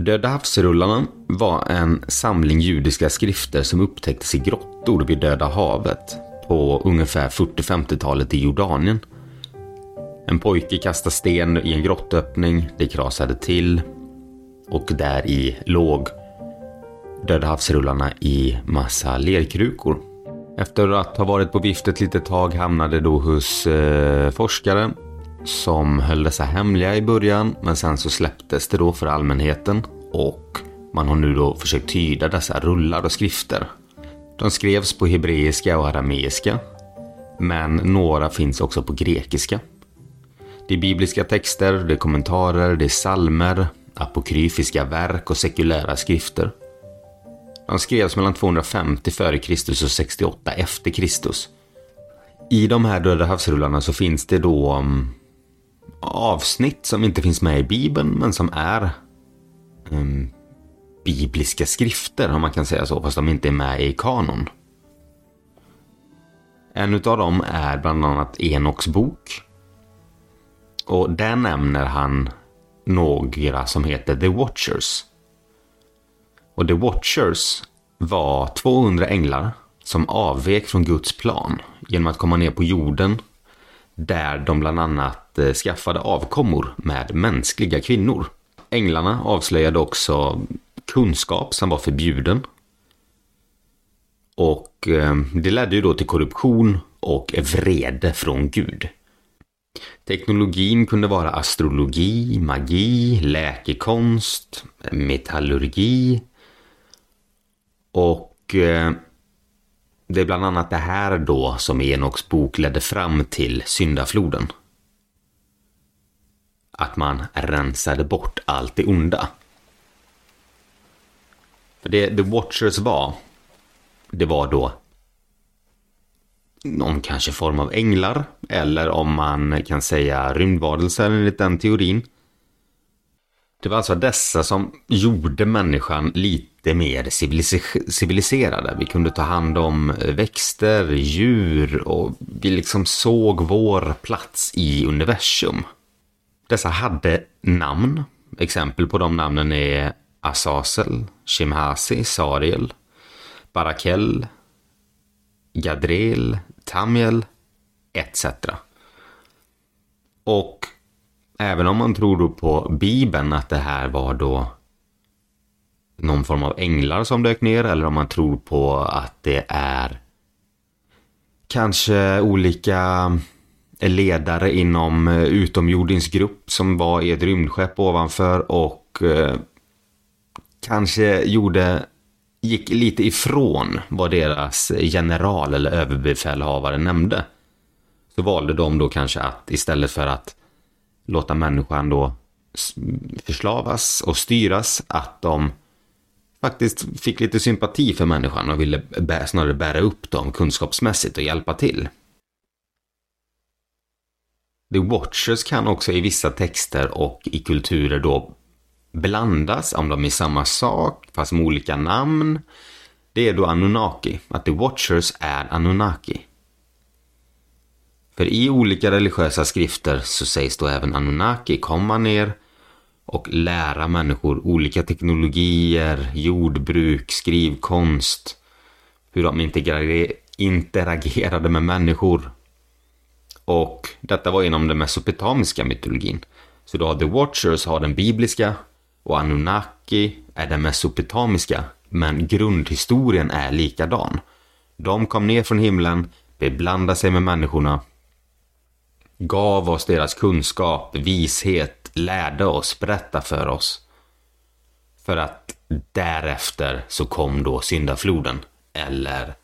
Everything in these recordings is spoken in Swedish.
Döda havsrullarna var en samling judiska skrifter som upptäcktes i grottor vid Döda havet på ungefär 40-50-talet i Jordanien. En pojke kastade sten i en grottöppning, det krasade till och där i låg Döda havsrullarna i massa lerkrukor. Efter att ha varit på vift ett litet tag hamnade då hos eh, forskare som höll dessa hemliga i början men sen så släpptes det då för allmänheten och man har nu då försökt tyda dessa rullar och skrifter. De skrevs på hebreiska och arameiska men några finns också på grekiska. Det är bibliska texter, det är kommentarer, det är salmer, apokryfiska verk och sekulära skrifter. De skrevs mellan 250 f.Kr. och 68 efter Kristus. I de här Döda havsrullarna så finns det då mm, avsnitt som inte finns med i Bibeln men som är um, bibliska skrifter om man kan säga så, fast de inte är med i kanon. En utav dem är bland annat Enoks bok. Och där nämner han några som heter The Watchers. Och The Watchers var 200 änglar som avvek från Guds plan genom att komma ner på jorden där de bland annat eh, skaffade avkommor med mänskliga kvinnor. Änglarna avslöjade också kunskap som var förbjuden. Och eh, det ledde ju då till korruption och vrede från Gud. Teknologin kunde vara astrologi, magi, läkekonst, metallurgi och eh, det är bland annat det här då som Enoks bok ledde fram till syndafloden. Att man rensade bort allt det onda. För det The Watchers var, det var då någon kanske form av änglar eller om man kan säga rymdvarelser enligt den teorin. Det var alltså dessa som gjorde människan lite mer civiliserade. Vi kunde ta hand om eh, växter, djur och vi liksom såg vår plats i universum. Dessa hade namn. Exempel på de namnen är Asasel, Shimhasi, Sariel, Barakel, Gadril, Tamiel etc. Och även om man tror då på Bibeln att det här var då någon form av änglar som dök ner eller om man tror på att det är kanske olika ledare inom eh, utomjordins grupp som var i ett rymdskepp ovanför och eh, kanske gjorde gick lite ifrån vad deras general eller överbefälhavare nämnde. Så valde de då kanske att istället för att låta människan då förslavas och styras, att de faktiskt fick lite sympati för människan och ville snarare bära upp dem kunskapsmässigt och hjälpa till. The Watchers kan också i vissa texter och i kulturer då blandas, om de är samma sak, fast med olika namn. Det är då Anunnaki, att The Watchers är Anunnaki. För i olika religiösa skrifter så sägs då även Anunnaki komma ner och lära människor olika teknologier, jordbruk, skrivkonst, hur de interagerade med människor. Och detta var inom den mesopotamiska mytologin. Så då har The Watchers har den bibliska och Anunnaki är den mesopotamiska, men grundhistorien är likadan. De kom ner från himlen, beblandade sig med människorna, gav oss deras kunskap, vishet, lärde oss, berättade för oss. För att därefter så kom då syndafloden, eller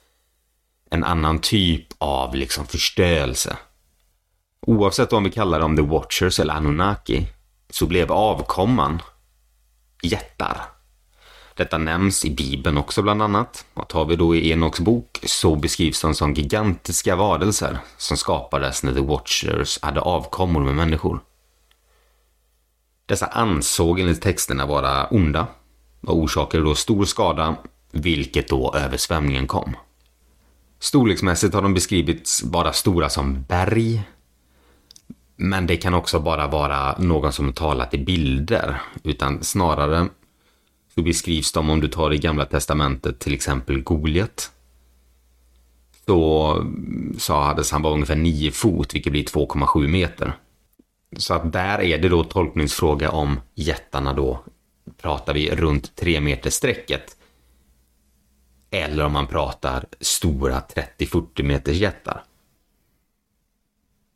en annan typ av liksom förstörelse. Oavsett om vi kallar dem The Watchers eller Anunnaki, så blev avkomman jättar. Detta nämns i Bibeln också bland annat. Och tar vi då i Enoks bok så beskrivs de som gigantiska varelser som skapades när The Watchers hade avkommor med människor. Dessa ansåg enligt texterna vara onda och orsakade då stor skada, vilket då översvämningen kom. Storleksmässigt har de beskrivits vara stora som berg, men det kan också bara vara någon som talat i bilder, utan snarare så beskrivs de om du tar i gamla testamentet till exempel Goliat. Så Hades han var ungefär 9 fot, vilket blir 2,7 meter. Så att där är det då tolkningsfråga om jättarna då pratar vi runt 3 meter strecket. Eller om man pratar stora 30-40 meters jättar.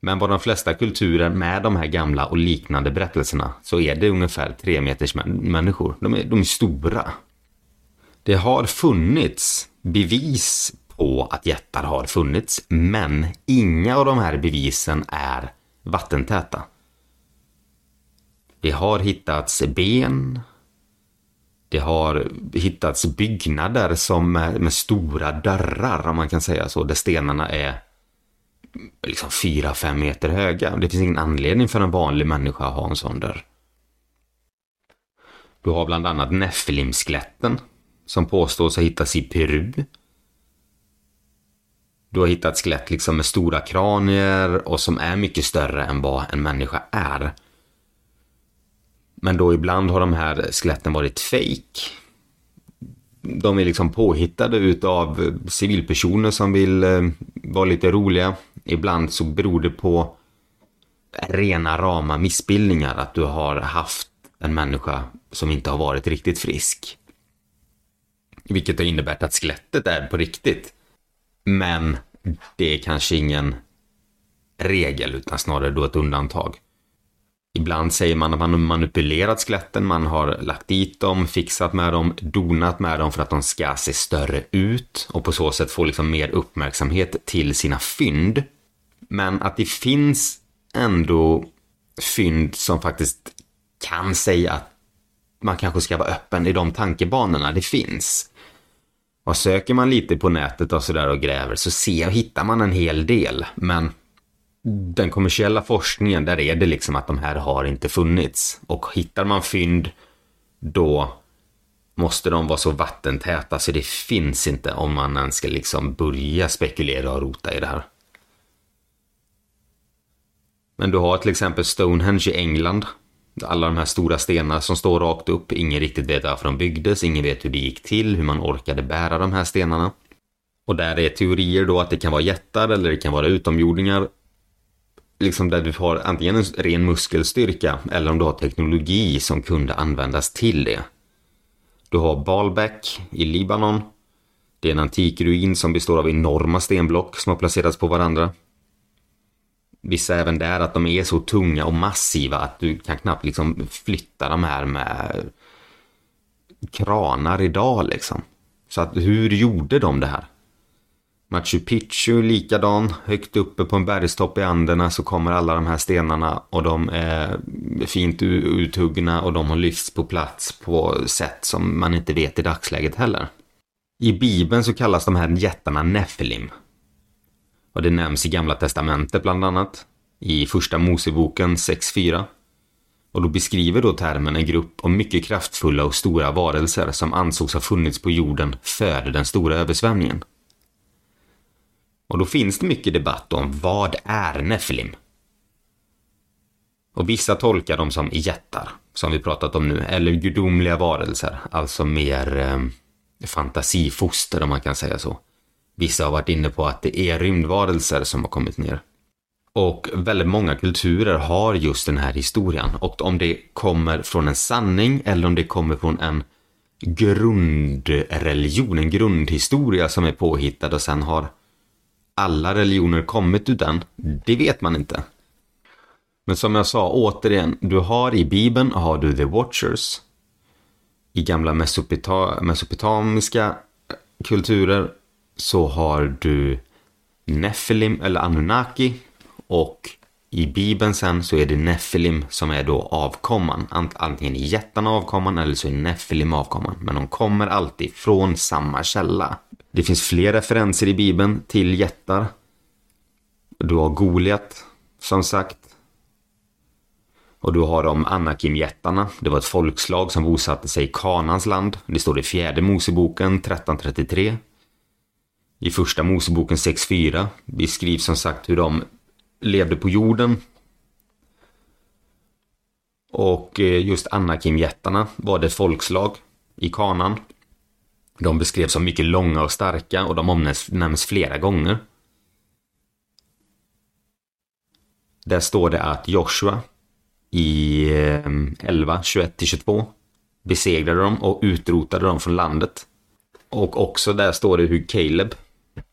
Men vad de flesta kulturer med de här gamla och liknande berättelserna så är det ungefär tre meters människor. De är, de är stora. Det har funnits bevis på att jättar har funnits, men inga av de här bevisen är vattentäta. Det har hittats ben. Det har hittats byggnader som med, med stora dörrar, om man kan säga så, där stenarna är liksom 4-5 meter höga. Det finns ingen anledning för en vanlig människa att ha en sån dörr. Du har bland annat Nefilim-skeletten som påstås ha hittats i Peru. Du har hittat skelett liksom med stora kranier och som är mycket större än vad en människa är. Men då ibland har de här skeletten varit fake. De är liksom påhittade utav civilpersoner som vill eh, vara lite roliga. Ibland så beror det på rena rama missbildningar att du har haft en människa som inte har varit riktigt frisk. Vilket har inneburit att skelettet är på riktigt. Men det är kanske ingen regel utan snarare då ett undantag. Ibland säger man att man har manipulerat skeletten, man har lagt dit dem, fixat med dem, donat med dem för att de ska se större ut och på så sätt få liksom mer uppmärksamhet till sina fynd. Men att det finns ändå fynd som faktiskt kan säga att man kanske ska vara öppen i de tankebanorna, det finns. Och söker man lite på nätet och sådär och gräver så ser och hittar man en hel del, men den kommersiella forskningen, där är det liksom att de här har inte funnits. Och hittar man fynd, då måste de vara så vattentäta så det finns inte om man ens ska liksom börja spekulera och rota i det här. Men du har till exempel Stonehenge i England. Alla de här stora stenarna som står rakt upp. Ingen riktigt vet varför de byggdes, ingen vet hur det gick till, hur man orkade bära de här stenarna. Och där är teorier då att det kan vara jättar eller det kan vara utomjordingar liksom där du har antingen en ren muskelstyrka eller om du har teknologi som kunde användas till det. Du har Baalbek i Libanon. Det är en antik ruin som består av enorma stenblock som har placerats på varandra. Vissa även där att de är så tunga och massiva att du kan knappt liksom flytta de här med kranar idag liksom. Så att hur gjorde de det här? Machu Picchu likadan, högt uppe på en bergstopp i Anderna så kommer alla de här stenarna och de är fint uthuggna och de har lyfts på plats på sätt som man inte vet i dagsläget heller. I Bibeln så kallas de här jättarna Nefilim. Och det nämns i Gamla Testamentet bland annat, i Första Moseboken 6.4. Och då beskriver då termen en grupp av mycket kraftfulla och stora varelser som ansågs ha funnits på jorden före den stora översvämningen. Och då finns det mycket debatt om vad är Nefilim? Och vissa tolkar dem som jättar, som vi pratat om nu, eller gudomliga varelser, alltså mer eh, fantasifoster om man kan säga så. Vissa har varit inne på att det är rymdvarelser som har kommit ner. Och väldigt många kulturer har just den här historien. Och om det kommer från en sanning eller om det kommer från en grundreligion, en grundhistoria som är påhittad och sen har alla religioner kommit ur den? Det vet man inte. Men som jag sa, återigen, du har i Bibeln har du The Watchers. I gamla mesopota mesopotamiska eh, kulturer så har du Nefilim eller Anunnaki. Och i Bibeln sen så är det Nefilim som är då avkomman. Antingen är jättarna avkomman eller så är Nefilim avkomman. Men de kommer alltid från samma källa. Det finns fler referenser i Bibeln till jättar. Du har Goliat, som sagt. Och du har de Anakim-jättarna. Det var ett folkslag som bosatte sig i Kanans land. Det står i fjärde Moseboken 1333. I första Moseboken 6.4 beskrivs som sagt hur de levde på jorden. Och eh, just Anakim-jättarna var det folkslag i kanan. De beskrevs som mycket långa och starka och de omnämns flera gånger. Där står det att Joshua i ehm, 11, 21-22 besegrade dem och utrotade dem från landet. Och också där står det hur Caleb,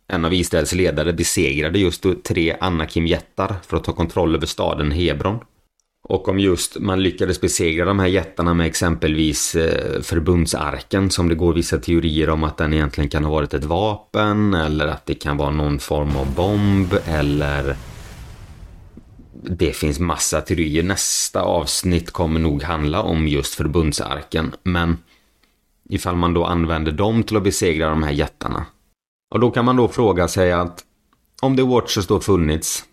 en av Israels ledare, besegrade just tre Anakim-jättar för att ta kontroll över staden Hebron. Och om just man lyckades besegra de här jättarna med exempelvis eh, förbundsarken som det går vissa teorier om att den egentligen kan ha varit ett vapen eller att det kan vara någon form av bomb eller det finns massa teorier. Nästa avsnitt kommer nog handla om just förbundsarken. Men ifall man då använder dem till att besegra de här jättarna. Och då kan man då fråga sig att om The Watchers då funnits.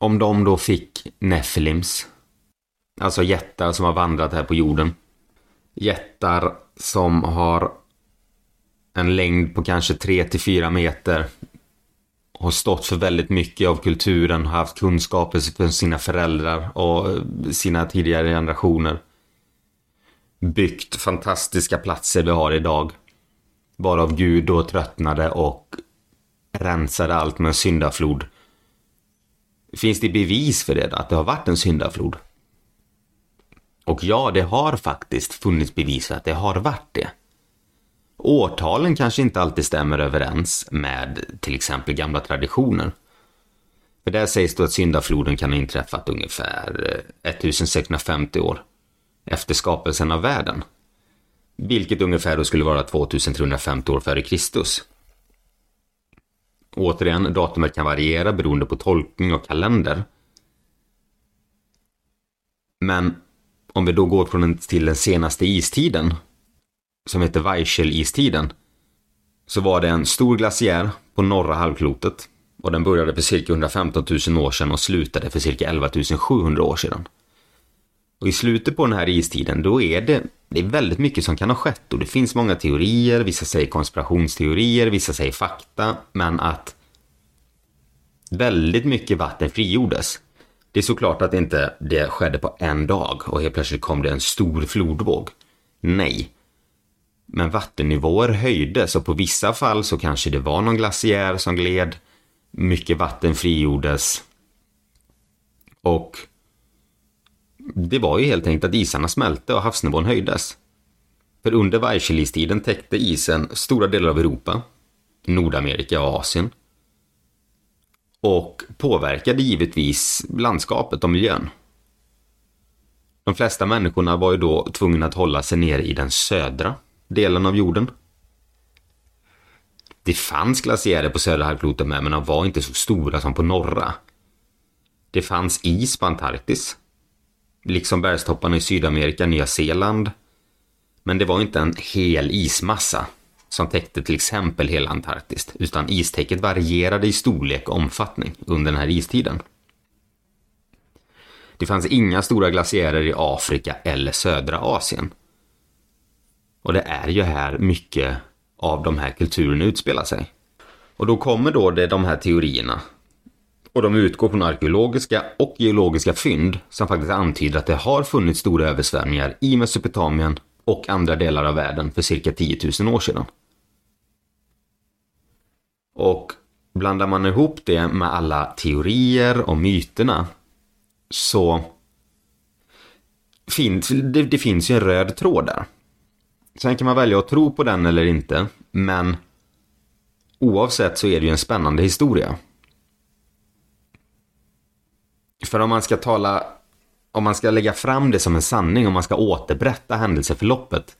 Om de då fick Nephilims. Alltså jättar som har vandrat här på jorden. Jättar som har en längd på kanske 3-4 meter har stått för väldigt mycket av kulturen, har haft kunskaper från sina föräldrar och sina tidigare generationer. Byggt fantastiska platser vi har idag. Varav Gud då tröttnade och rensade allt med en syndaflod. Finns det bevis för det, att det har varit en syndaflod? Och ja, det har faktiskt funnits bevis för att det har varit det. Årtalen kanske inte alltid stämmer överens med till exempel gamla traditioner. För där sägs det att syndafloden kan ha inträffat ungefär eh, 1650 år efter skapelsen av världen. Vilket ungefär då skulle vara 2350 år före Kristus. Återigen, datumet kan variera beroende på tolkning och kalender. Men om vi då går från till den senaste istiden som heter Weichel-istiden så var det en stor glaciär på norra halvklotet och den började för cirka 115 000 år sedan och slutade för cirka 11 700 år sedan. Och i slutet på den här istiden då är det, det är väldigt mycket som kan ha skett och det finns många teorier, vissa säger konspirationsteorier, vissa säger fakta, men att väldigt mycket vatten frigjordes. Det är såklart att inte det skedde på en dag och helt plötsligt kom det en stor flodvåg. Nej, men vattennivåer höjdes och på vissa fall så kanske det var någon glaciär som gled. Mycket vatten frigjordes. Och det var ju helt enkelt att isarna smälte och havsnivån höjdes. För under Weichselistiden täckte isen stora delar av Europa, Nordamerika och Asien. Och påverkade givetvis landskapet och miljön. De flesta människorna var ju då tvungna att hålla sig nere i den södra delen av jorden. Det fanns glaciärer på södra halvklotet med, men de var inte så stora som på norra. Det fanns is på Antarktis. Liksom bergstopparna i Sydamerika, Nya Zeeland. Men det var inte en hel ismassa som täckte till exempel hela Antarktis, utan istäcket varierade i storlek och omfattning under den här istiden. Det fanns inga stora glaciärer i Afrika eller södra Asien. Och det är ju här mycket av de här kulturerna utspelar sig. Och då kommer då det, de här teorierna. Och de utgår från arkeologiska och geologiska fynd som faktiskt antyder att det har funnits stora översvämningar i Mesopotamien och andra delar av världen för cirka 10 000 år sedan. Och blandar man ihop det med alla teorier och myterna så finns det, det finns ju en röd tråd där. Sen kan man välja att tro på den eller inte, men oavsett så är det ju en spännande historia. För om man ska tala, om man ska lägga fram det som en sanning, om man ska återberätta händelseförloppet,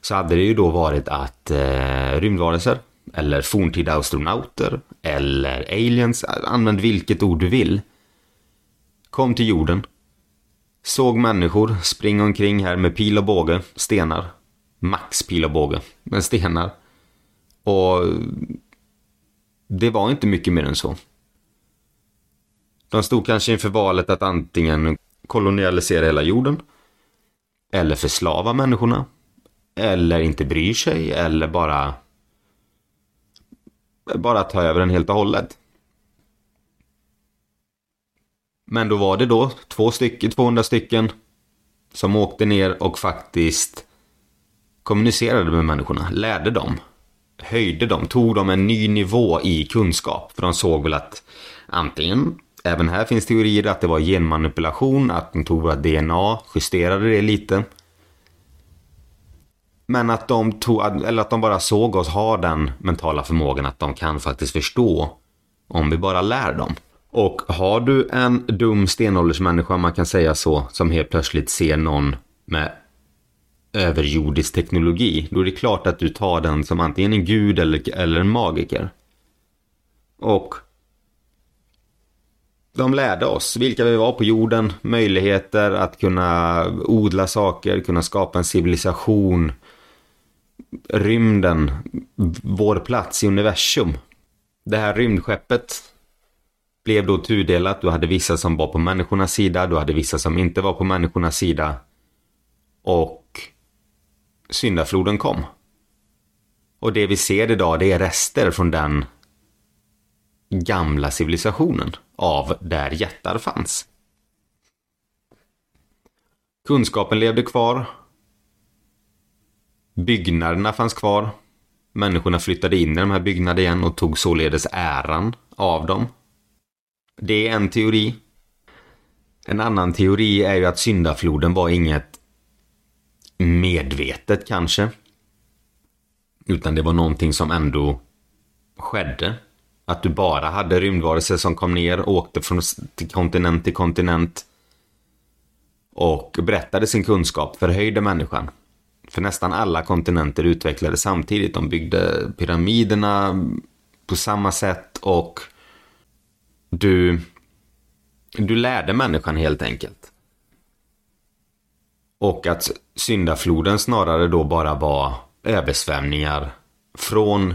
så hade det ju då varit att eh, rymdvarelser, eller forntida astronauter, eller aliens, använd vilket ord du vill, kom till jorden, såg människor springa omkring här med pil och båge, stenar, max pil och båge med stenar. Och det var inte mycket mer än så. De stod kanske inför valet att antingen kolonialisera hela jorden eller förslava människorna eller inte bryr sig eller bara bara ta över den helt och hållet. Men då var det då två stycken, 200 stycken som åkte ner och faktiskt kommunicerade med människorna, lärde dem, höjde dem, tog dem en ny nivå i kunskap. För de såg väl att antingen, även här finns teorier att det var genmanipulation, att de tog vårt DNA, justerade det lite. Men att de, tog, eller att de bara såg oss ha den mentala förmågan att de kan faktiskt förstå om vi bara lär dem. Och har du en dum stenåldersmänniska, man kan säga så, som helt plötsligt ser någon med överjordisk teknologi, då är det klart att du tar den som antingen en gud eller, eller en magiker. Och de lärde oss vilka vi var på jorden, möjligheter att kunna odla saker, kunna skapa en civilisation, rymden, vår plats i universum. Det här rymdskeppet blev då tudelat. Du hade vissa som var på människornas sida, du hade vissa som inte var på människornas sida. Och syndafloden kom. Och det vi ser idag, det är rester från den gamla civilisationen av där jättar fanns. Kunskapen levde kvar. Byggnaderna fanns kvar. Människorna flyttade in i de här byggnaderna igen och tog således äran av dem. Det är en teori. En annan teori är ju att syndafloden var inget medvetet kanske. Utan det var någonting som ändå skedde. Att du bara hade rymdvarelser som kom ner och åkte från kontinent till kontinent. Och berättade sin kunskap, förhöjde människan. För nästan alla kontinenter utvecklades samtidigt. De byggde pyramiderna på samma sätt och du, du lärde människan helt enkelt. Och att syndafloden snarare då bara var översvämningar från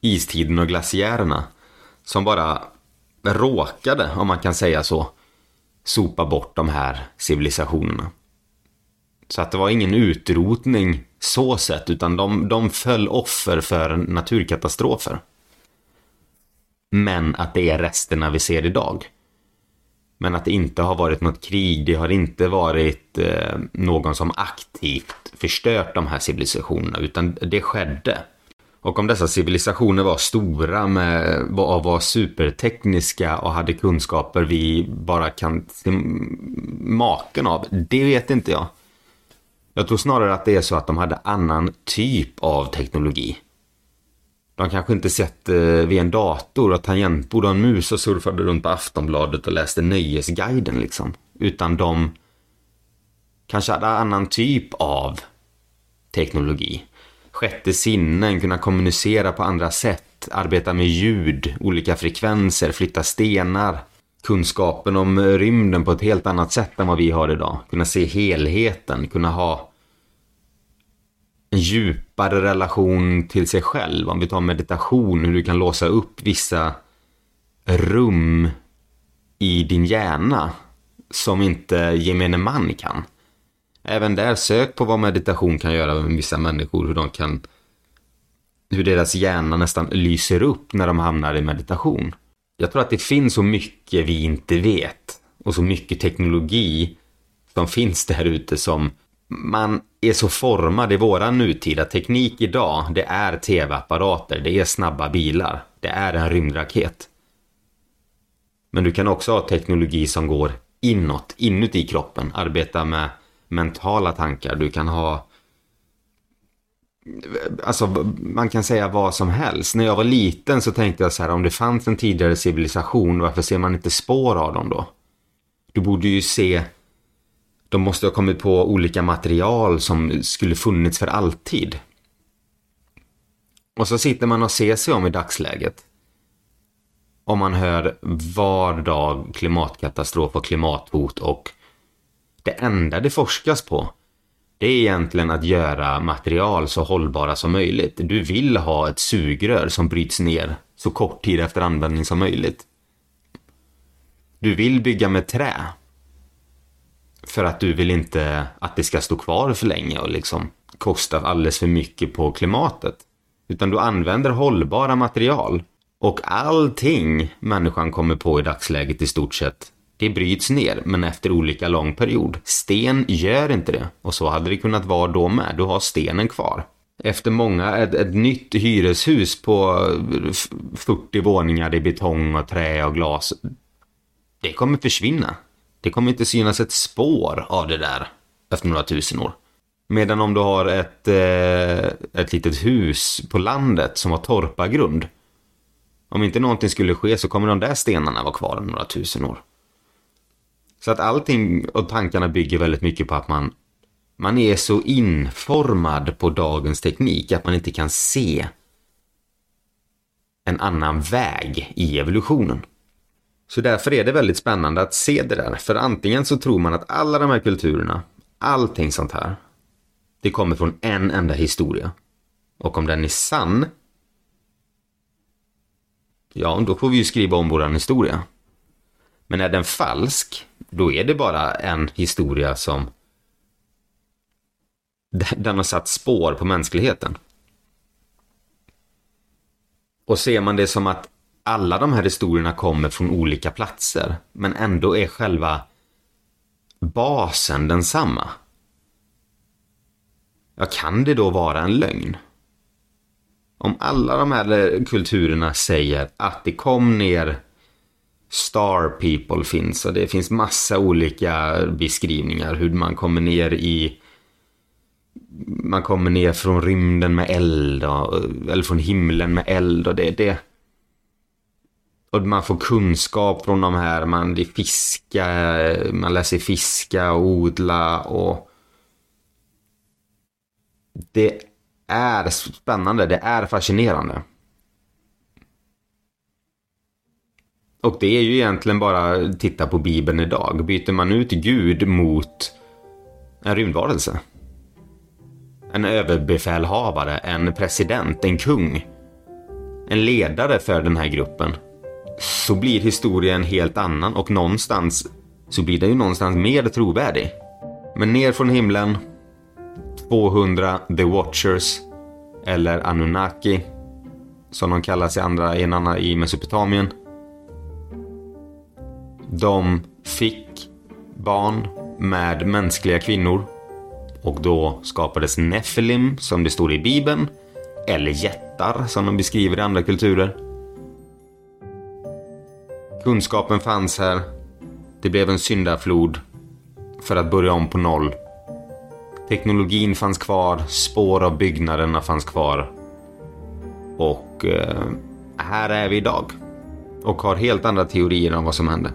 istiden och glaciärerna. Som bara råkade, om man kan säga så, sopa bort de här civilisationerna. Så att det var ingen utrotning så sett, utan de, de föll offer för naturkatastrofer. Men att det är resterna vi ser idag. Men att det inte har varit något krig, det har inte varit eh, någon som aktivt förstört de här civilisationerna, utan det skedde. Och om dessa civilisationer var stora, med, var, var supertekniska och hade kunskaper vi bara kan se maken av, det vet inte jag. Jag tror snarare att det är så att de hade annan typ av teknologi. De kanske inte sett eh, vid en dator och tangentbord och en mus och surfade runt på Aftonbladet och läste Nöjesguiden liksom. Utan de kanske hade annan typ av teknologi. Sjätte sinnen, kunna kommunicera på andra sätt, arbeta med ljud, olika frekvenser, flytta stenar. Kunskapen om rymden på ett helt annat sätt än vad vi har idag. Kunna se helheten, kunna ha en djupare relation till sig själv. Om vi tar meditation, hur du kan låsa upp vissa rum i din hjärna som inte gemene man kan. Även där, sök på vad meditation kan göra med vissa människor, hur de kan hur deras hjärna nästan lyser upp när de hamnar i meditation. Jag tror att det finns så mycket vi inte vet och så mycket teknologi som finns där ute som man är så formad i våran nutida teknik idag. Det är tv-apparater, det är snabba bilar, det är en rymdraket. Men du kan också ha teknologi som går inåt, inuti kroppen, arbeta med mentala tankar. Du kan ha Alltså man kan säga vad som helst. När jag var liten så tänkte jag så här om det fanns en tidigare civilisation varför ser man inte spår av dem då? Du borde ju se de måste ha kommit på olika material som skulle funnits för alltid. Och så sitter man och ser sig om i dagsläget. Om man hör var dag klimatkatastrof och klimathot och det enda det forskas på det är egentligen att göra material så hållbara som möjligt. Du vill ha ett sugrör som bryts ner så kort tid efter användning som möjligt. Du vill bygga med trä för att du vill inte att det ska stå kvar för länge och liksom kosta alldeles för mycket på klimatet. Utan du använder hållbara material. Och allting människan kommer på i dagsläget i stort sett det bryts ner, men efter olika lång period. Sten gör inte det. Och så hade det kunnat vara då med. Du har stenen kvar. Efter många, ett, ett nytt hyreshus på eh, 40 våningar i betong och trä och glas. Det kommer försvinna. Det kommer inte synas ett spår av det där efter några tusen år. Medan om du har ett, eh, ett litet hus på landet som har torpargrund. Om inte någonting skulle ske så kommer de där stenarna vara kvar några tusen år. Så att allting och tankarna bygger väldigt mycket på att man, man är så informad på dagens teknik att man inte kan se en annan väg i evolutionen. Så därför är det väldigt spännande att se det där. För antingen så tror man att alla de här kulturerna, allting sånt här, det kommer från en enda historia. Och om den är sann, ja, då får vi ju skriva om våran historia. Men är den falsk, då är det bara en historia som den har satt spår på mänskligheten. Och ser man det som att alla de här historierna kommer från olika platser, men ändå är själva basen densamma. Ja, kan det då vara en lögn? Om alla de här kulturerna säger att det kom ner Star People finns. Och det finns massa olika beskrivningar. Hur man kommer ner i man kommer ner från rymden med eld och, eller från himlen med eld och det, det. Och man får kunskap från de här, man det fiska, man sig fiska och odla och det är spännande, det är fascinerande. Och det är ju egentligen bara titta på Bibeln idag. Byter man ut Gud mot en rymdvarelse. En överbefälhavare, en president, en kung. En ledare för den här gruppen. Så blir historien helt annan och någonstans så blir den ju någonstans mer trovärdig. Men ner från himlen, 200 The Watchers eller Anunnaki som de kallas i andra enarna i Mesopotamien. De fick barn med mänskliga kvinnor och då skapades Nephilim som det står i Bibeln eller jättar som de beskriver i andra kulturer. Kunskapen fanns här. Det blev en syndaflod för att börja om på noll. Teknologin fanns kvar, spår av byggnaderna fanns kvar. Och eh, här är vi idag. Och har helt andra teorier om vad som hände.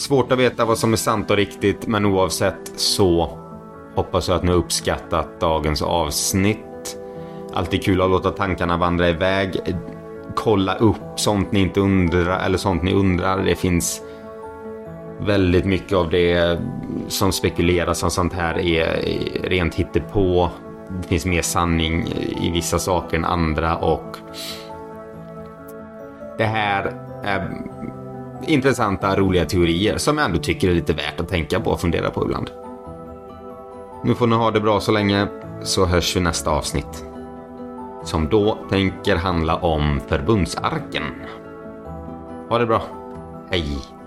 Svårt att veta vad som är sant och riktigt, men oavsett så hoppas jag att ni har uppskattat dagens avsnitt. Alltid kul att låta tankarna vandra iväg. Kolla upp sånt ni inte undrar, eller sånt ni undrar. Det finns väldigt mycket av det som spekuleras om sånt här är rent hittepå. Det finns mer sanning i vissa saker än andra och det här är intressanta, roliga teorier som jag ändå tycker är lite värt att tänka på och fundera på ibland. Nu får ni ha det bra så länge, så hörs vi nästa avsnitt. Som då tänker handla om förbundsarken. Ha det bra. Hej!